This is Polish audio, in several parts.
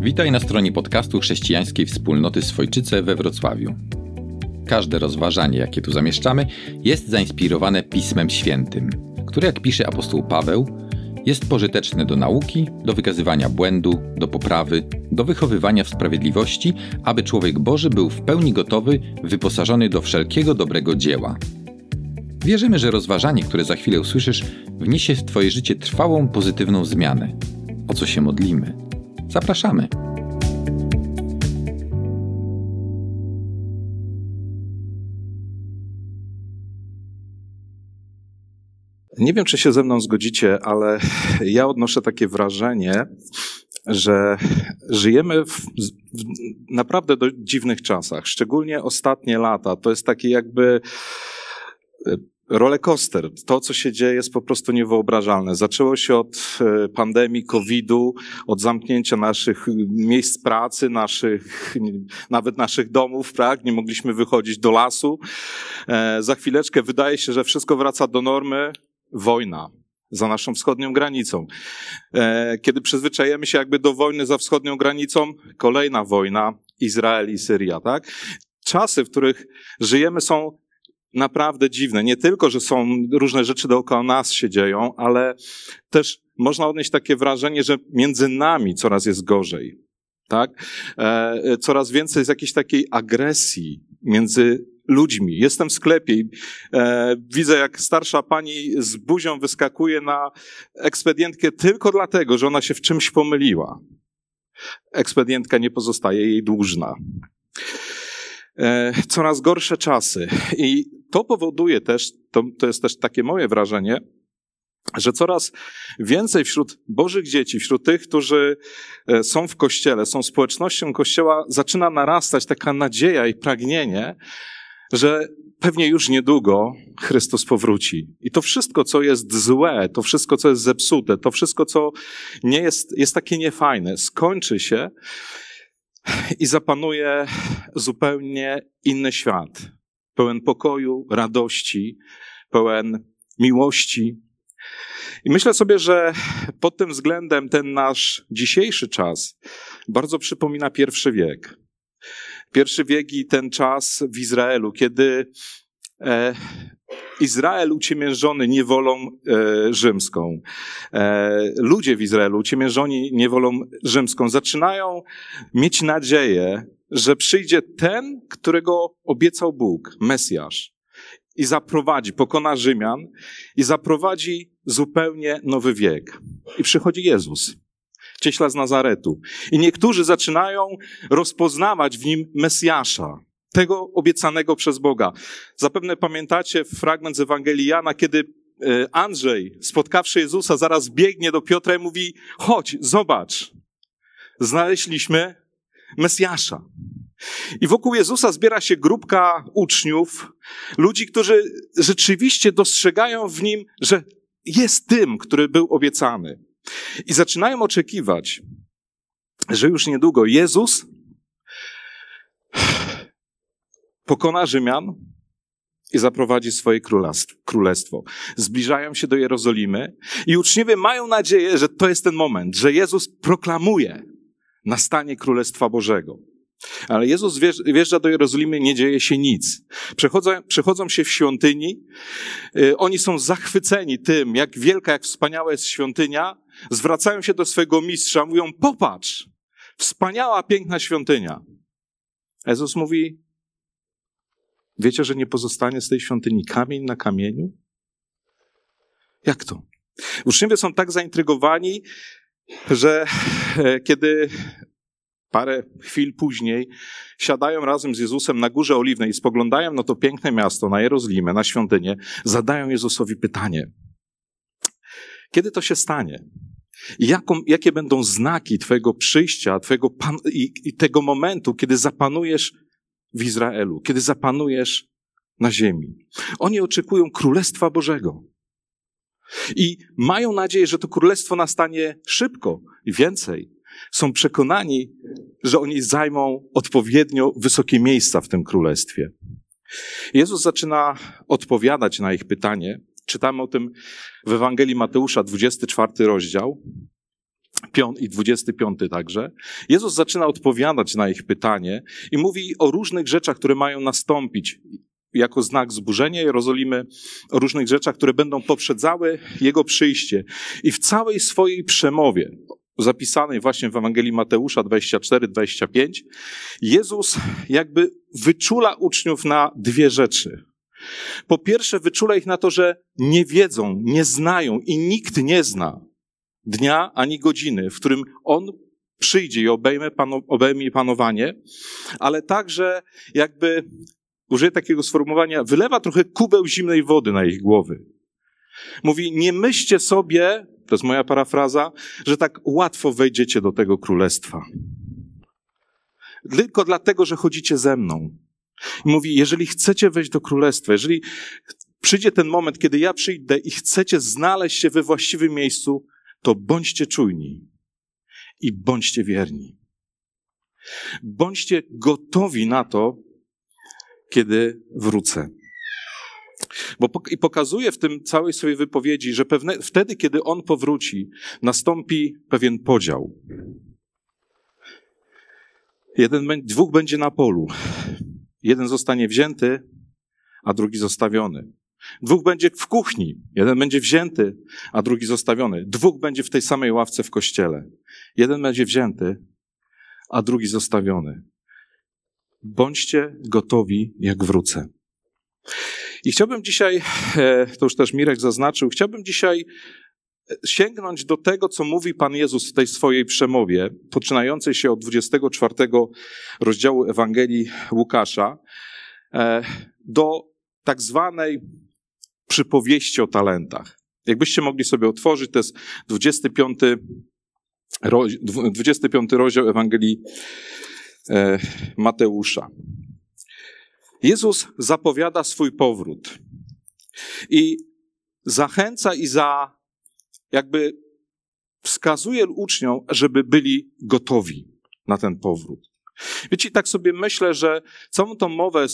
Witaj na stronie podcastu chrześcijańskiej wspólnoty Swojczyce we Wrocławiu. Każde rozważanie, jakie tu zamieszczamy, jest zainspirowane Pismem Świętym, które, jak pisze apostoł Paweł, jest pożyteczne do nauki, do wykazywania błędu, do poprawy, do wychowywania w sprawiedliwości, aby człowiek Boży był w pełni gotowy, wyposażony do wszelkiego dobrego dzieła. Wierzymy, że rozważanie, które za chwilę usłyszysz, wniesie w Twoje życie trwałą, pozytywną zmianę. O co się modlimy? Zapraszamy. Nie wiem, czy się ze mną zgodzicie, ale ja odnoszę takie wrażenie, że żyjemy w, naprawdę do dziwnych czasach. Szczególnie ostatnie lata. To jest taki jakby rollercoaster. To, co się dzieje, jest po prostu niewyobrażalne. Zaczęło się od e, pandemii, COVID-u, od zamknięcia naszych miejsc pracy, naszych, nawet naszych domów, tak? Nie mogliśmy wychodzić do lasu. E, za chwileczkę wydaje się, że wszystko wraca do normy. Wojna za naszą wschodnią granicą. E, kiedy przyzwyczajemy się jakby do wojny za wschodnią granicą, kolejna wojna, Izrael i Syria, tak? Czasy, w których żyjemy są naprawdę dziwne. Nie tylko, że są różne rzeczy dookoła nas się dzieją, ale też można odnieść takie wrażenie, że między nami coraz jest gorzej. Tak? E, coraz więcej jest jakiejś takiej agresji między ludźmi. Jestem w sklepie i e, widzę, jak starsza pani z buzią wyskakuje na ekspedientkę tylko dlatego, że ona się w czymś pomyliła. Ekspedientka nie pozostaje jej dłużna. E, coraz gorsze czasy. I to powoduje też, to, to jest też takie moje wrażenie, że coraz więcej wśród Bożych dzieci, wśród tych, którzy e, są w Kościele, są społecznością Kościoła, zaczyna narastać taka nadzieja i pragnienie, że pewnie już niedługo Chrystus powróci. I to wszystko, co jest złe, to wszystko, co jest zepsute, to wszystko, co nie jest, jest takie niefajne, skończy się i zapanuje zupełnie inny świat. Pełen pokoju, radości, pełen miłości. I myślę sobie, że pod tym względem ten nasz dzisiejszy czas bardzo przypomina pierwszy wiek. Pierwszy wiek i ten czas w Izraelu, kiedy e, Izrael uciemiężony niewolą e, rzymską. E, ludzie w Izraelu uciemiężoni niewolą rzymską zaczynają mieć nadzieję, że przyjdzie ten, którego obiecał Bóg, Mesjasz, i zaprowadzi, pokona Rzymian i zaprowadzi zupełnie nowy wiek. I przychodzi Jezus, cieśla z Nazaretu. I niektórzy zaczynają rozpoznawać w nim Mesjasza, tego obiecanego przez Boga. Zapewne pamiętacie fragment z Ewangelii Jana, kiedy e, Andrzej, spotkawszy Jezusa, zaraz biegnie do Piotra i mówi: Chodź, zobacz, znaleźliśmy Mesjasza. I wokół Jezusa zbiera się grupka uczniów, ludzi, którzy rzeczywiście dostrzegają w nim, że jest tym, który był obiecany. I zaczynają oczekiwać, że już niedługo Jezus pokona Rzymian i zaprowadzi swoje królestwo. Zbliżają się do Jerozolimy i uczniowie mają nadzieję, że to jest ten moment, że Jezus proklamuje nastanie Królestwa Bożego. Ale Jezus wjeżdża do Jerozolimy, nie dzieje się nic. Przechodzą, przechodzą się w świątyni, y, oni są zachwyceni tym, jak wielka, jak wspaniała jest świątynia, zwracają się do swojego mistrza, mówią, popatrz, wspaniała, piękna świątynia. Jezus mówi, Wiecie, że nie pozostanie z tej świątyni kamień na kamieniu? Jak to? Uczniowie są tak zaintrygowani, że e, kiedy parę chwil później siadają razem z Jezusem na Górze Oliwnej i spoglądają na to piękne miasto, na Jerozolimę, na świątynię, zadają Jezusowi pytanie. Kiedy to się stanie? Jaką, jakie będą znaki Twojego przyjścia, Twojego pan, i, i tego momentu, kiedy zapanujesz w Izraelu, kiedy zapanujesz na ziemi. Oni oczekują Królestwa Bożego. I mają nadzieję, że to królestwo nastanie szybko i więcej. Są przekonani, że oni zajmą odpowiednio wysokie miejsca w tym królestwie. Jezus zaczyna odpowiadać na ich pytanie. Czytamy o tym w Ewangelii Mateusza, 24 rozdział. i 25 także, Jezus zaczyna odpowiadać na ich pytanie i mówi o różnych rzeczach, które mają nastąpić jako znak zburzenia Jerozolimy, o różnych rzeczach, które będą poprzedzały Jego przyjście. I w całej swojej przemowie, zapisanej właśnie w Ewangelii Mateusza 24-25, Jezus jakby wyczula uczniów na dwie rzeczy. Po pierwsze, wyczula ich na to, że nie wiedzą, nie znają i nikt nie zna dnia ani godziny, w którym On przyjdzie i obejmie, pano, obejmie panowanie, ale także jakby, użyję takiego sformułowania, wylewa trochę kubeł zimnej wody na ich głowy. Mówi, nie myślcie sobie, to jest moja parafraza, że tak łatwo wejdziecie do tego królestwa. Tylko dlatego, że chodzicie ze mną. Mówi, jeżeli chcecie wejść do królestwa, jeżeli przyjdzie ten moment, kiedy ja przyjdę i chcecie znaleźć się we właściwym miejscu, to bądźcie czujni i bądźcie wierni. Bądźcie gotowi na to, kiedy wrócę. Bo i pokazuje w tym całej swojej wypowiedzi, że pewne, wtedy, kiedy on powróci, nastąpi pewien podział. Jeden, dwóch będzie na polu. Jeden zostanie wzięty, a drugi zostawiony. Dwóch będzie w kuchni, jeden będzie wzięty, a drugi zostawiony. Dwóch będzie w tej samej ławce w kościele. Jeden będzie wzięty, a drugi zostawiony. Bądźcie gotowi, jak wrócę. I chciałbym dzisiaj, e, to już też Mirek zaznaczył, chciałbym dzisiaj e, sięgnąć do tego, co mówi Pan Jezus w tej swojej przemowie, poczynającej się od 24 rozdziału Ewangelii Łukasza, e, do tak zwanej przypowieści o talentach. Jakbyście mogli sobie otworzyć, to jest 25, 25 rozdział Ewangelii Mateusza. Jezus zapowiada swój powrót i zachęca i za, jakby wskazuje uczniom, żeby byli gotowi na ten powrót. Wiecie, tak sobie myślę, że całą tą mowę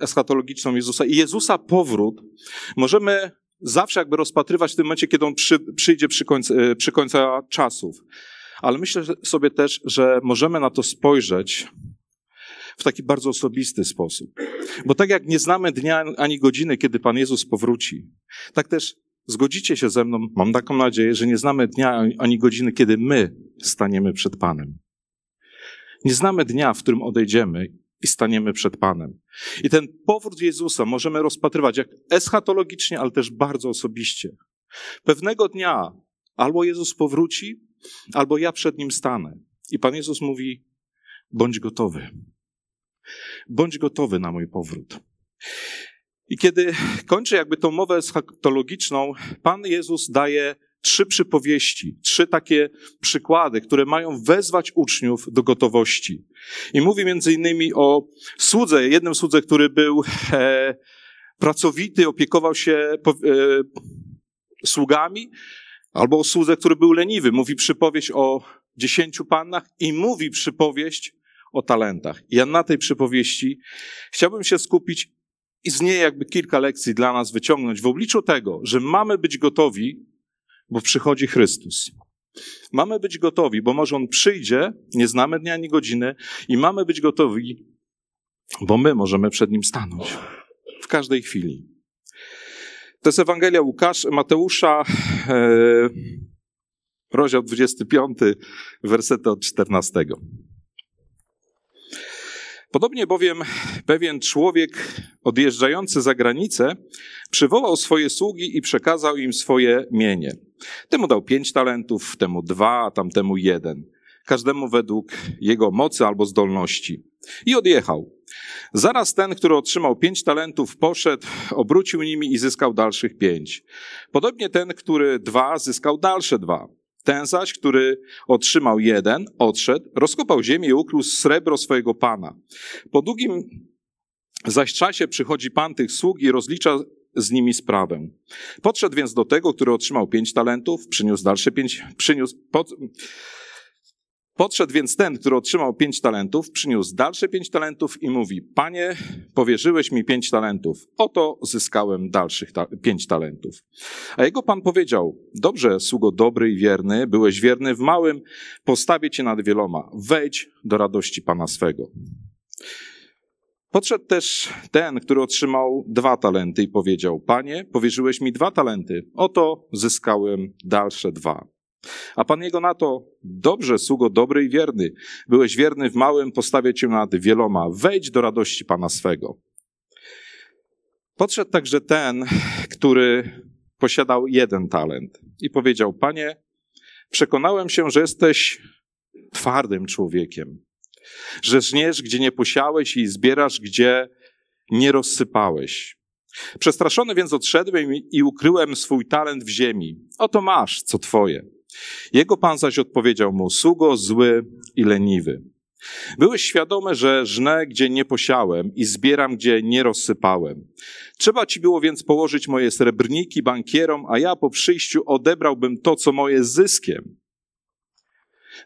eschatologiczną Jezusa i Jezusa powrót możemy zawsze jakby rozpatrywać w tym momencie, kiedy On przy, przyjdzie przy, końcu, przy końca czasów. Ale myślę sobie też, że możemy na to spojrzeć w taki bardzo osobisty sposób. Bo tak jak nie znamy dnia ani godziny, kiedy Pan Jezus powróci, tak też zgodzicie się ze mną, mam taką nadzieję, że nie znamy dnia ani godziny, kiedy my staniemy przed Panem. Nie znamy dnia, w którym odejdziemy i staniemy przed Panem. I ten powrót Jezusa możemy rozpatrywać jak eschatologicznie, ale też bardzo osobiście. Pewnego dnia albo Jezus powróci, albo ja przed Nim stanę. I Pan Jezus mówi, bądź gotowy. Bądź gotowy na mój powrót. I kiedy kończę jakby tą mowę eschatologiczną, Pan Jezus daje trzy przypowieści, trzy takie przykłady, które mają wezwać uczniów do gotowości. I mówi między innymi o słudze, jednym słudze, który był e, pracowity, opiekował się e, sługami, albo o słudze, który był leniwy. Mówi przypowieść o dziesięciu pannach i mówi przypowieść o talentach. Ja na tej przypowieści chciałbym się skupić i z niej jakby kilka lekcji dla nas wyciągnąć w obliczu tego, że mamy być gotowi, bo przychodzi Chrystus. Mamy być gotowi, bo może On przyjdzie, nie znamy dnia ani godziny i mamy być gotowi, bo my możemy przed Nim stanąć w każdej chwili. To jest Ewangelia Łukasz, Mateusza, e, rozdział 25, wersety od 14. Podobnie bowiem pewien człowiek odjeżdżający za granicę przywołał swoje sługi i przekazał im swoje mienie. Temu dał pięć talentów, temu dwa, a tamtemu jeden. Każdemu według jego mocy albo zdolności. I odjechał. Zaraz ten, który otrzymał pięć talentów, poszedł, obrócił nimi i zyskał dalszych pięć. Podobnie ten, który dwa, zyskał dalsze dwa. Ten zaś, który otrzymał jeden, odszedł, rozkopał ziemię i ukrył srebro swojego pana. Po długim zaś czasie przychodzi pan tych sług i rozlicza z nimi sprawę. Podszedł więc do tego, który otrzymał pięć talentów, przyniósł dalsze pięć, przyniósł, pod, Podszedł więc ten, który otrzymał pięć talentów, przyniósł dalsze pięć talentów i mówi, panie, powierzyłeś mi pięć talentów, oto zyskałem dalszych ta pięć talentów. A jego pan powiedział, dobrze, sługo dobry i wierny, byłeś wierny w małym, postawię cię nad wieloma, wejdź do radości pana swego. Podszedł też ten, który otrzymał dwa talenty i powiedział, panie, powierzyłeś mi dwa talenty, oto zyskałem dalsze dwa. A pan jego na to, dobrze, sługo dobry i wierny, byłeś wierny w małym, postawię cię nad wieloma, wejdź do radości pana swego. Podszedł także ten, który posiadał jeden talent i powiedział, panie, przekonałem się, że jesteś twardym człowiekiem, że żniesz, gdzie nie posiałeś i zbierasz, gdzie nie rozsypałeś. Przestraszony więc odszedłem i ukryłem swój talent w ziemi. Oto masz, co twoje. Jego pan zaś odpowiedział mu, sługo zły i leniwy. Byłeś świadomy, że żnę, gdzie nie posiałem i zbieram, gdzie nie rozsypałem. Trzeba ci było więc położyć moje srebrniki bankierom, a ja po przyjściu odebrałbym to, co moje zyskiem.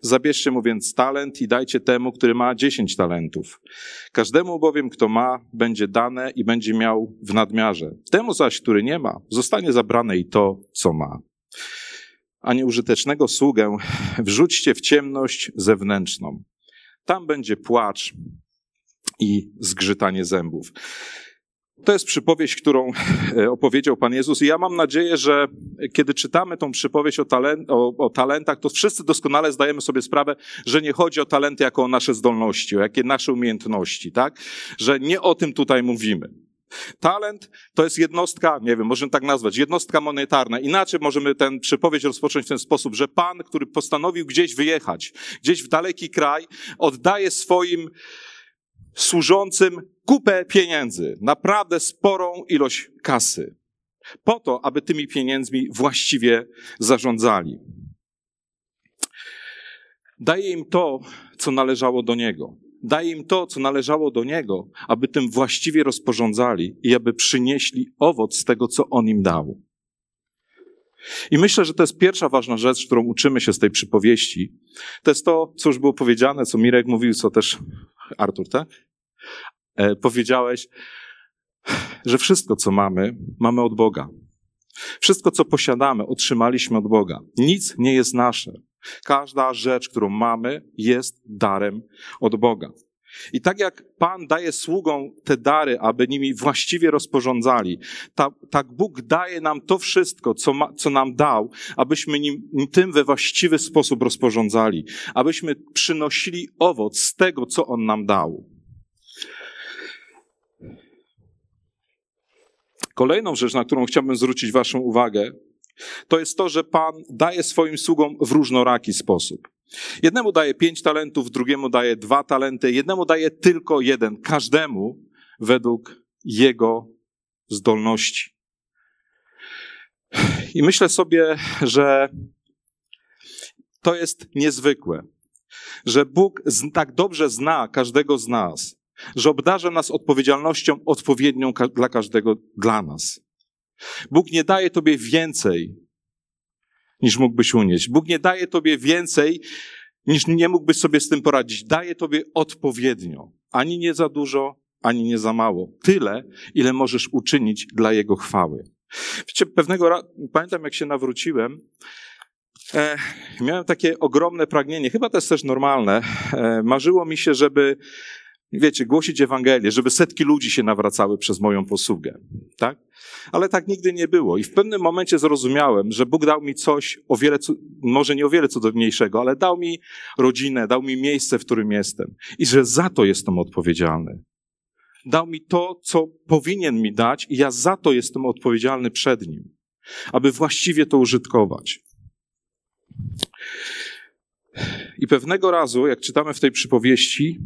Zabierzcie mu więc talent i dajcie temu, który ma dziesięć talentów. Każdemu bowiem, kto ma, będzie dane i będzie miał w nadmiarze. Temu zaś, który nie ma, zostanie zabrane i to, co ma a nieużytecznego sługę wrzućcie w ciemność zewnętrzną. Tam będzie płacz i zgrzytanie zębów. To jest przypowieść, którą e, opowiedział Pan Jezus, i ja mam nadzieję, że kiedy czytamy tą przypowieść o, talent, o, o, talentach, to wszyscy doskonale zdajemy sobie sprawę, że nie chodzi o talenty jako o nasze zdolności, o jakie nasze umiejętności, tak? Że nie o tym tutaj mówimy. Talent to jest jednostka, nie wiem, możemy tak nazwać, jednostka monetarna. Inaczej możemy ten przypowieść rozpocząć w ten sposób, że pan, który postanowił gdzieś wyjechać, gdzieś w daleki kraj, oddaje swoim służącym kupę pieniędzy, naprawdę sporą ilość kasy, po to, aby tymi pieniędzmi właściwie zarządzali. Daje im to, co należało do niego daje im to, co należało do Niego, aby tym właściwie rozporządzali i aby przynieśli owoc z tego, co On im dał. I myślę, że to jest pierwsza ważna rzecz, którą uczymy się z tej przypowieści. To jest to, co już było powiedziane, co Mirek mówił, co też Artur, tak? E, powiedziałeś, że wszystko, co mamy, mamy od Boga. Wszystko, co posiadamy, otrzymaliśmy od Boga. Nic nie jest nasze. Każda rzecz, którą mamy, jest darem od Boga. I tak jak Pan daje sługom te dary, aby nimi właściwie rozporządzali, tak, tak Bóg daje nam to wszystko, co, ma, co nam dał, abyśmy nim, tym we właściwy sposób rozporządzali, abyśmy przynosili owoc z tego, co On nam dał. Kolejną rzecz, na którą chciałbym zwrócić Waszą uwagę, to jest to, że Pan daje swoim sługom w różnoraki sposób. Jednemu daje pięć talentów, drugiemu daje dwa talenty, jednemu daje tylko jeden, każdemu według jego zdolności. I myślę sobie, że to jest niezwykłe, że Bóg tak dobrze zna każdego z nas, że obdarza nas odpowiedzialnością odpowiednią dla każdego dla nas. Bóg nie daje tobie więcej, niż mógłbyś unieść. Bóg nie daje tobie więcej, niż nie mógłbyś sobie z tym poradzić. Daje tobie odpowiednio. Ani nie za dużo, ani nie za mało. Tyle, ile możesz uczynić dla Jego chwały. Wiecie, pewnego pamiętam jak się nawróciłem, e, miałem takie ogromne pragnienie, chyba to jest też normalne. E, marzyło mi się, żeby wiecie, głosić Ewangelię, żeby setki ludzi się nawracały przez moją posługę, tak? Ale tak nigdy nie było. I w pewnym momencie zrozumiałem, że Bóg dał mi coś o wiele, może nie o wiele cudowniejszego, ale dał mi rodzinę, dał mi miejsce, w którym jestem. I że za to jestem odpowiedzialny. Dał mi to, co powinien mi dać i ja za to jestem odpowiedzialny przed Nim. Aby właściwie to użytkować. I pewnego razu, jak czytamy w tej przypowieści,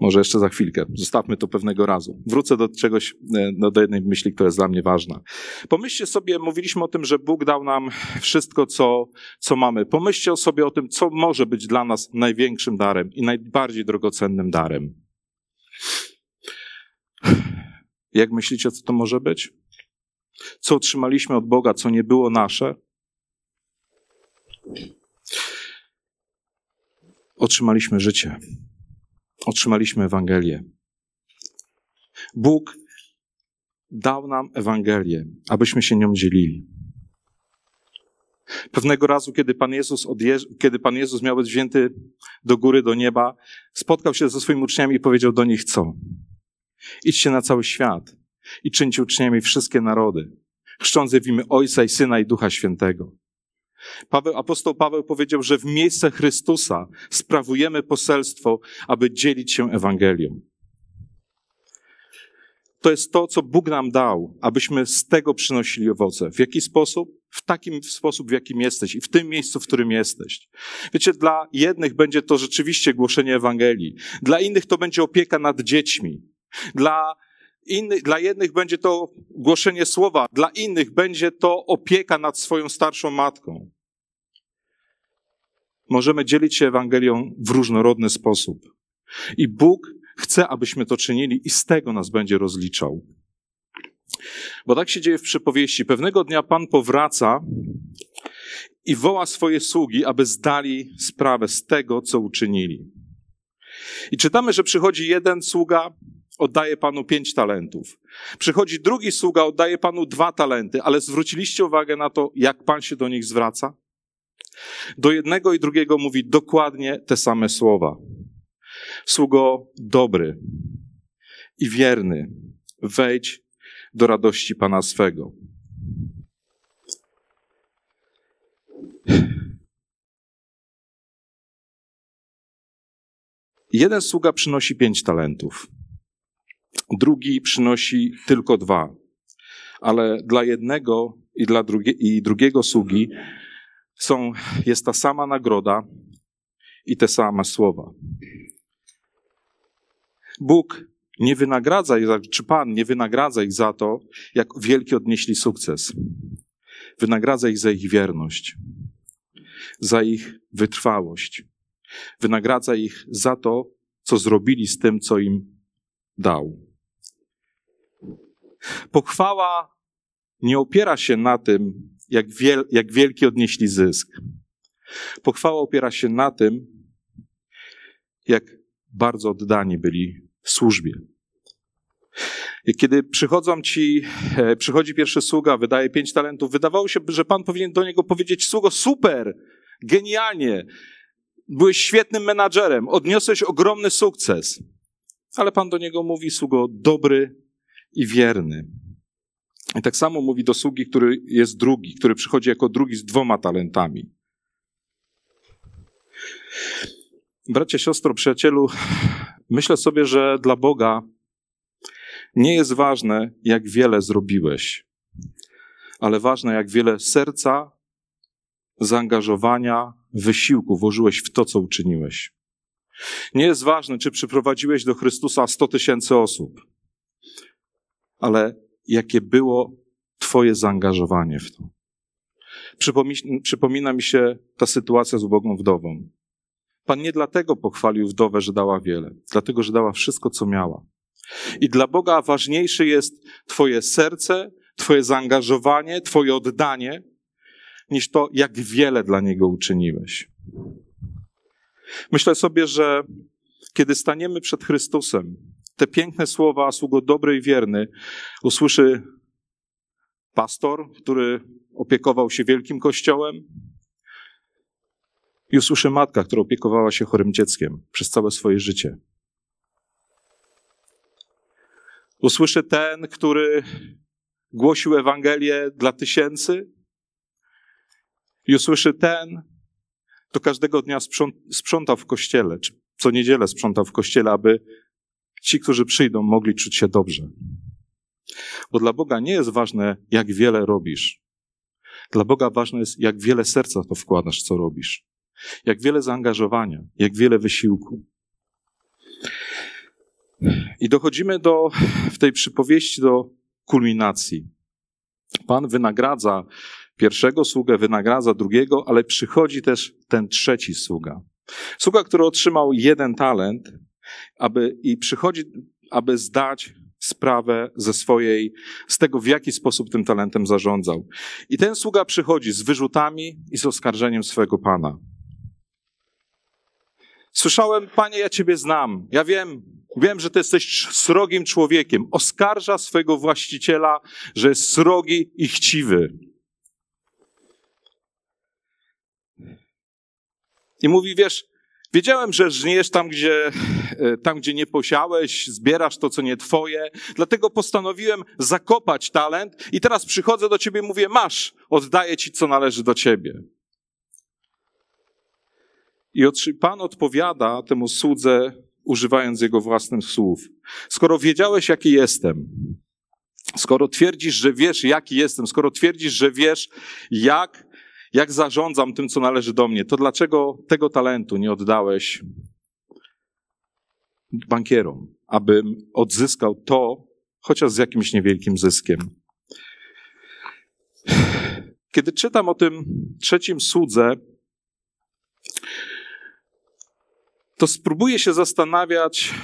może jeszcze za chwilkę. Zostawmy to pewnego razu. Wrócę do czegoś, e, no, do jednej myśli, która jest dla mnie ważna. Pomyślcie sobie, mówiliśmy o tym, że Bóg dał nam wszystko, co, co mamy. Pomyślcie sobie o tym, co może być dla nas największym darem i najbardziej drogocennym darem. Jak myślicie, co to może być? Co otrzymaliśmy od Boga, co nie było nasze? otrzymaliśmy życie. Otrzymaliśmy Ewangelię. Bóg dał nam Ewangelię, abyśmy się nią dzielili. Pewnego razu, kiedy Pan Jezus, odjeżdż, kiedy Pan Jezus miał być wzięty do góry, do nieba, spotkał się ze swoimi uczniami i powiedział do nich co? Idźcie na cały świat i czyńcie uczniami wszystkie narody, chrzcząc w imię Ojca i Syna i Ducha Świętego. Paweł, apostoł Paweł powiedział, że w miejsce Chrystusa sprawujemy poselstwo, aby dzielić się Ewangelią. To jest to, co Bóg nam dał, abyśmy z tego przynosili owoce. W jaki sposób? W takim sposób, w jakim jesteś i w tym miejscu, w którym jesteś. Wiecie, dla jednych będzie to rzeczywiście głoszenie Ewangelii, dla innych to będzie opieka nad dziećmi, dla innych, dla jednych będzie to głoszenie słowa, dla innych będzie to opieka nad swoją starszą matką. Możemy dzielić się Ewangelią w różnorodny sposób. I Bóg chce, abyśmy to czynili i z tego nas będzie rozliczał. Bo tak się dzieje w przypowieści. Pewnego dnia Pan powraca i woła swoje sługi, aby zdali sprawę z tego, co uczynili. I czytamy, że przychodzi jeden sługa, oddaje Panu pięć talentów. Przychodzi drugi sługa, oddaje Panu dwa talenty, ale zwróciliście uwagę na to, jak Pan się do nich zwraca? Do jednego i drugiego mówi dokładnie te same słowa. Sługo dobry i wierny, wejdź do radości Pana swego. Jeden sługa przynosi pięć talentów, drugi przynosi tylko dwa, ale dla jednego i dla drugie, i drugiego sługi są, jest ta sama nagroda i te same słowa. Bóg nie wynagradza czy Pan nie wynagradza ich za to, jak wielki odnieśli sukces. Wynagradza ich za ich wierność, za ich wytrwałość. Wynagradza ich za to, co zrobili z tym, co im dał. Pochwała nie opiera się na tym, jak, wiel, jak wielki odnieśli zysk. Pochwała opiera się na tym, jak bardzo oddani byli służbie. Kiedy przychodzą ci, e, przychodzi pierwszy sługa, wydaje pięć talentów, wydawało się, że Pan powinien do niego powiedzieć, sługo, super, genialnie, byłeś świetnym menadżerem, odniosłeś ogromny sukces. Ale Pan do niego mówi, sługo, dobry i wierny. I tak samo mówi do sługi, który jest drugi, który przychodzi jako drugi z dwoma talentami. Bracie, siostro, przyjacielu, myślę sobie, że dla Boga nie jest ważne, jak wiele zrobiłeś, ale ważne, jak wiele serca, zaangażowania, wysiłku włożyłeś w to, co uczyniłeś. Nie jest ważne, czy przyprowadziłeś do Chrystusa 100 tysięcy osób, ale jakie było Twoje zaangażowanie w to. Przypomina mi się ta sytuacja z ubogą wdową. Pan nie dlatego pochwalił wdowę, że dała wiele, dlatego, że dała wszystko, co miała. I dla Boga ważniejsze jest Twoje serce, Twoje zaangażowanie, Twoje oddanie, niż to, jak wiele dla Niego uczyniłeś. Myślę sobie, że kiedy staniemy przed Chrystusem, te piękne słowa, sługo dobry i wierny, usłyszy pastor, który opiekował się wielkim kościołem, i usłyszy matka, która opiekowała się chorym dzieckiem przez całe swoje życie. Usłyszy ten, który głosił Ewangelię dla tysięcy, i usłyszy ten, kto każdego dnia sprzątał w kościele, czy co niedzielę sprzątał w kościele, aby ci, którzy przyjdą, mogli czuć się dobrze. Bo dla Boga nie jest ważne, jak wiele robisz. Dla Boga ważne jest, jak wiele serca to wkładasz, co robisz. Jak wiele zaangażowania, jak wiele wysiłku. I dochodzimy do, w tej przypowieści do kulminacji. Pan wynagradza pierwszego sługę, wynagradza drugiego, ale przychodzi też ten trzeci sługa. Sługa, który otrzymał jeden talent, aby, i przychodzi, aby zdać sprawę ze swojej, z tego, w jaki sposób tym talentem zarządzał. I ten sługa przychodzi z wyrzutami i z oskarżeniem swojego pana. Słyszałem, panie, ja ciebie znam. Ja wiem, wiem, że ty jesteś srogim człowiekiem. Oskarża swojego właściciela, że jest srogi i chciwy. I mówi, wiesz, wiedziałem, że żniesz tam, gdzie, e, tam, gdzie nie posiałeś, zbierasz to, co nie twoje, dlatego postanowiłem zakopać talent i teraz przychodzę do ciebie i mówię, masz, oddaję ci, co należy do ciebie. I Pan odpowiada temu słudze, używając jego własnych słów. Skoro wiedziałeś, jaki jestem, skoro twierdzisz, że wiesz, jaki jestem, skoro twierdzisz, że wiesz, jak, jak zarządzam tym, co należy do mnie, to dlaczego tego talentu nie oddałeś bankierom, abym odzyskał to, chociaż z jakimś niewielkim zyskiem? Kiedy czytam o tym trzecim słudze, to spróbuję się zastanawiać,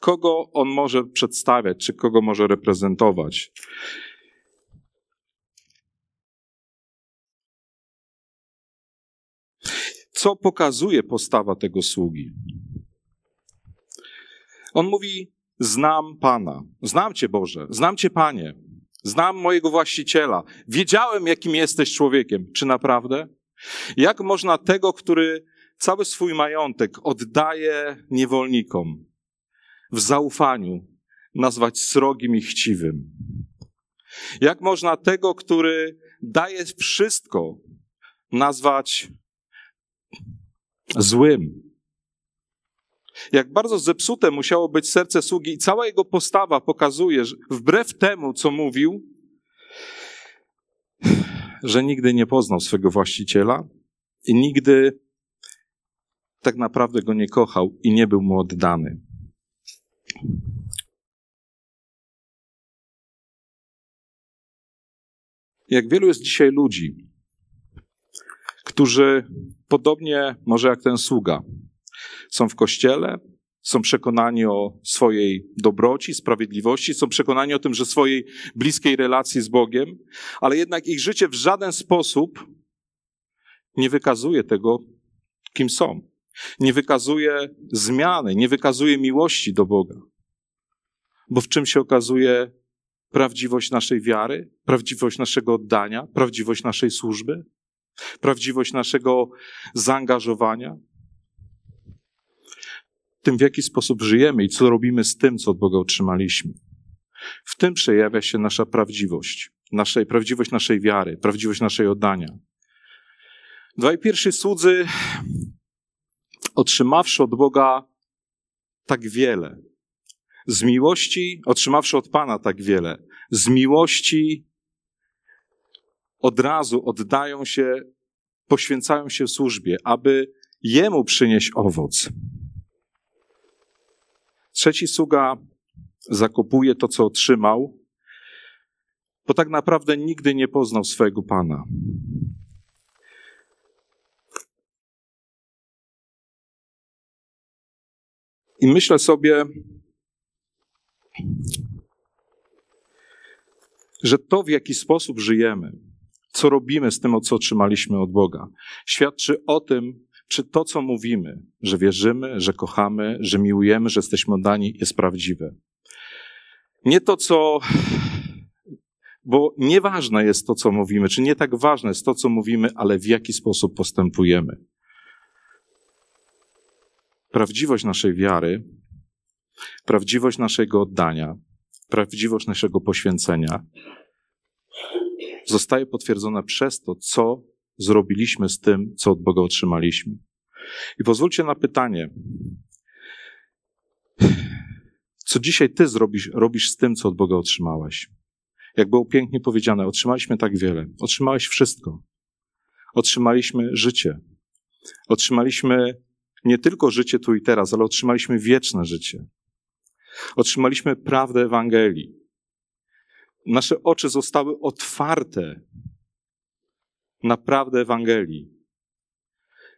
kogo on może przedstawiać, czy kogo może reprezentować. Co pokazuje postawa tego sługi? On mówi: Znam Pana, znam Cię Boże, znam Cię Panie, znam mojego właściciela, wiedziałem, jakim jesteś człowiekiem. Czy naprawdę? Jak można tego, który cały swój majątek oddaje niewolnikom w zaufaniu, nazwać srogim i chciwym? Jak można tego, który daje wszystko, nazwać złym? Jak bardzo zepsute musiało być serce sługi i cała jego postawa pokazuje, że wbrew temu, co mówił, że nigdy nie poznał swego właściciela i nigdy tak naprawdę go nie kochał i nie był mu oddany. Jak wielu jest dzisiaj ludzi, którzy podobnie może jak ten sługa, są w kościele, są przekonani o swojej dobroci, sprawiedliwości, są przekonani o tym, że swojej bliskiej relacji z Bogiem, ale jednak ich życie w żaden sposób nie wykazuje tego, kim są. Nie wykazuje zmiany, nie wykazuje miłości do Boga. Bo w czym się okazuje prawdziwość naszej wiary, prawdziwość naszego oddania, prawdziwość naszej służby, prawdziwość naszego zaangażowania? Tym, w jaki sposób żyjemy i co robimy z tym, co od Boga otrzymaliśmy. W tym przejawia się nasza prawdziwość, naszej, prawdziwość naszej wiary, prawdziwość naszej oddania. Dwaj pierwsi słudzy otrzymawszy od Boga tak wiele, z miłości, otrzymawszy od Pana tak wiele, z miłości od razu oddają się, poświęcają się służbie, aby Jemu przynieść owoc. Trzeci sługa zakopuje to, co otrzymał, bo tak naprawdę nigdy nie poznał swojego Pana. I myślę sobie, że to, w jaki sposób żyjemy, co robimy z tym, co otrzymaliśmy od Boga, świadczy o tym, czy to, co mówimy, że wierzymy, że kochamy, że miłujemy, że jesteśmy oddani, jest prawdziwe. Nie to, co. Bo nieważne jest to, co mówimy, czy nie tak ważne jest to, co mówimy, ale w jaki sposób postępujemy prawdziwość naszej wiary, prawdziwość naszego oddania, prawdziwość naszego poświęcenia zostaje potwierdzona przez to, co zrobiliśmy z tym, co od Boga otrzymaliśmy. I pozwólcie na pytanie, co dzisiaj ty zrobisz, robisz z tym, co od Boga otrzymałeś? Jak było pięknie powiedziane, otrzymaliśmy tak wiele. Otrzymałeś wszystko. Otrzymaliśmy życie. Otrzymaliśmy nie tylko życie tu i teraz, ale otrzymaliśmy wieczne życie. Otrzymaliśmy prawdę Ewangelii. Nasze oczy zostały otwarte na prawdę Ewangelii.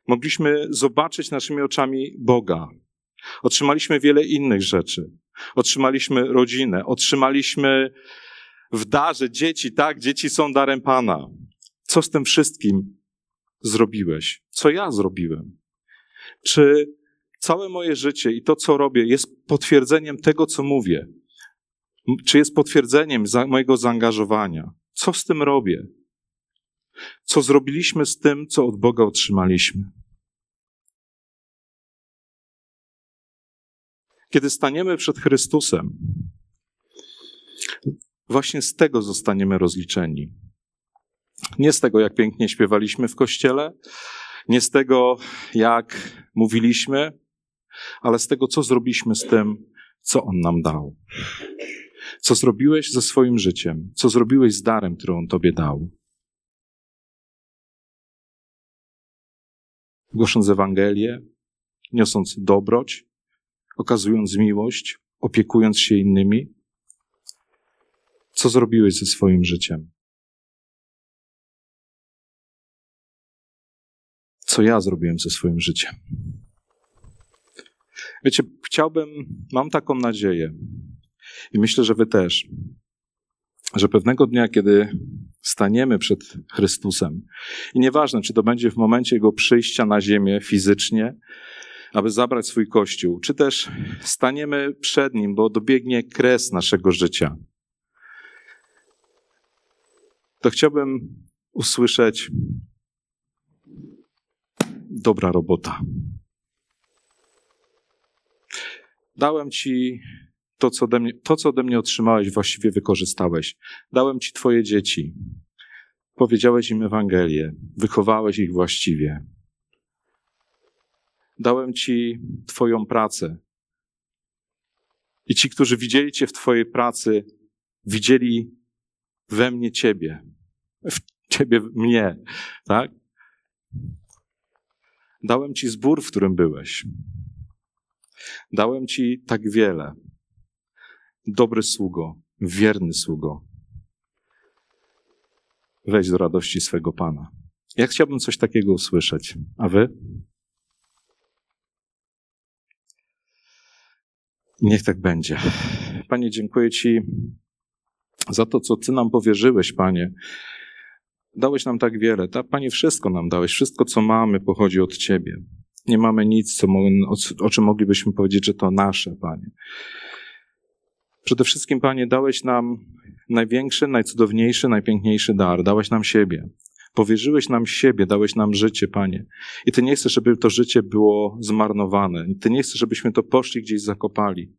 Mogliśmy zobaczyć naszymi oczami Boga. Otrzymaliśmy wiele innych rzeczy. Otrzymaliśmy rodzinę, otrzymaliśmy w darze dzieci, tak? Dzieci są darem Pana. Co z tym wszystkim zrobiłeś? Co ja zrobiłem? Czy Całe moje życie i to, co robię, jest potwierdzeniem tego, co mówię. Czy jest potwierdzeniem za mojego zaangażowania? Co z tym robię? Co zrobiliśmy z tym, co od Boga otrzymaliśmy? Kiedy staniemy przed Chrystusem, właśnie z tego zostaniemy rozliczeni. Nie z tego, jak pięknie śpiewaliśmy w kościele, nie z tego, jak mówiliśmy, ale z tego, co zrobiliśmy z tym, co On nam dał. Co zrobiłeś ze swoim życiem, co zrobiłeś z darem, który On Tobie dał. Głosząc Ewangelię, niosąc dobroć, okazując miłość, opiekując się innymi, co zrobiłeś ze swoim życiem? Co ja zrobiłem ze swoim życiem? Wiecie, chciałbym, mam taką nadzieję i myślę, że Wy też, że pewnego dnia, kiedy staniemy przed Chrystusem, i nieważne, czy to będzie w momencie Jego przyjścia na ziemię fizycznie, aby zabrać swój kościół, czy też staniemy przed Nim, bo dobiegnie kres naszego życia, to chciałbym usłyszeć dobra robota. Dałem ci to co, ode mnie, to, co ode mnie otrzymałeś, właściwie wykorzystałeś. Dałem ci twoje dzieci. Powiedziałeś im Ewangelię. Wychowałeś ich właściwie. Dałem ci twoją pracę. I ci, którzy widzieli cię w twojej pracy, widzieli we mnie ciebie. W ciebie mnie, tak? Dałem ci zbór, w którym byłeś. Dałem ci tak wiele. Dobry sługo, wierny sługo. Wejdź do radości swego Pana. Ja chciałbym coś takiego usłyszeć. A wy? Niech tak będzie. Panie, dziękuję Ci za to, co Ty nam powierzyłeś, Panie. Dałeś nam tak wiele. Tak, Panie, wszystko nam dałeś. Wszystko, co mamy, pochodzi od Ciebie. Nie mamy nic, co, o czym moglibyśmy powiedzieć, że to nasze, Panie. Przede wszystkim, Panie, dałeś nam największy, najcudowniejszy, najpiękniejszy dar. Dałeś nam siebie. Powierzyłeś nam siebie, dałeś nam życie, Panie. I Ty nie chcesz, żeby to życie było zmarnowane. Ty nie chcesz, żebyśmy to poszli gdzieś zakopali.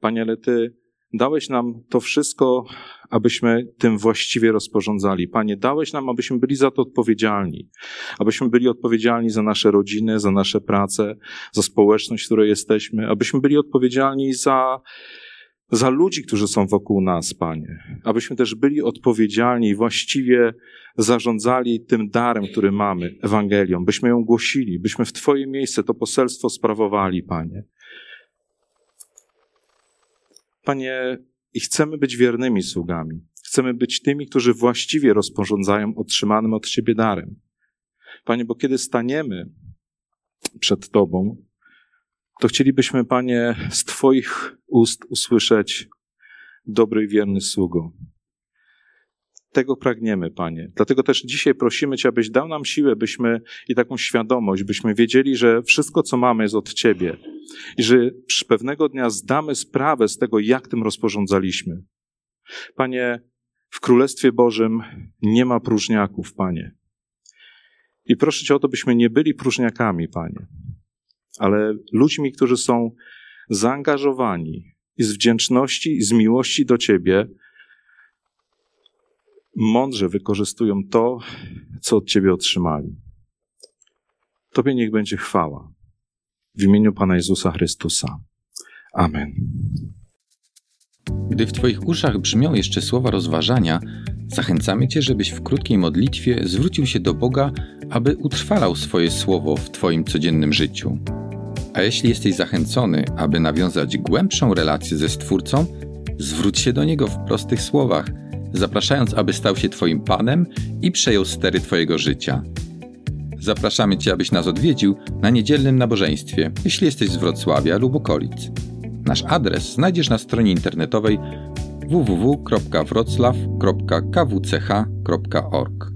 Panie, ale Ty dałeś nam to wszystko, abyśmy tym właściwie rozporządzali. Panie, dałeś nam, abyśmy byli za to odpowiedzialni. Abyśmy byli odpowiedzialni za nasze rodziny, za nasze prace, za społeczność, w której jesteśmy. Abyśmy byli odpowiedzialni za za ludzi, którzy są wokół nas, Panie. Abyśmy też byli odpowiedzialni i właściwie zarządzali tym darem, który mamy, Ewangelią, byśmy ją głosili, byśmy w Twoje miejsce to poselstwo sprawowali, Panie. Panie, i chcemy być wiernymi sługami. Chcemy być tymi, którzy właściwie rozporządzają otrzymanym od Ciebie darem. Panie, bo kiedy staniemy przed Tobą, to chcielibyśmy, Panie, z Twoich ust usłyszeć dobry i wierny sługo. Tego pragniemy, Panie. Dlatego też dzisiaj prosimy Cię, abyś dał nam siłę, byśmy i taką świadomość, byśmy wiedzieli, że wszystko, co mamy, jest od Ciebie i że pewnego dnia zdamy sprawę z tego, jak tym rozporządzaliśmy. Panie, w Królestwie Bożym nie ma próżniaków, Panie. I proszę Cię o to, byśmy nie byli próżniakami, Panie ale ludźmi, którzy są zaangażowani i z wdzięczności i z miłości do Ciebie mądrze wykorzystują to, co od Ciebie otrzymali. Tobie niech będzie chwała. W imieniu Pana Jezusa Chrystusa. Amen. Gdy w Twoich uszach brzmią jeszcze słowa rozważania, zachęcamy Cię, żebyś w krótkiej modlitwie zwrócił się do Boga, aby utrwalał swoje słowo w Twoim codziennym życiu. A jeśli jesteś zachęcony, aby nawiązać głębszą relację ze Stwórcą, zwróć się do Niego w prostych słowach, zapraszając, aby stał się Twoim Panem i przejął stery Twojego życia. Zapraszamy Cię, abyś nas odwiedził na niedzielnym nabożeństwie, jeśli jesteś z Wrocławia lub okolic. Nasz adres znajdziesz na stronie internetowej www.wroclaw.kwch.org.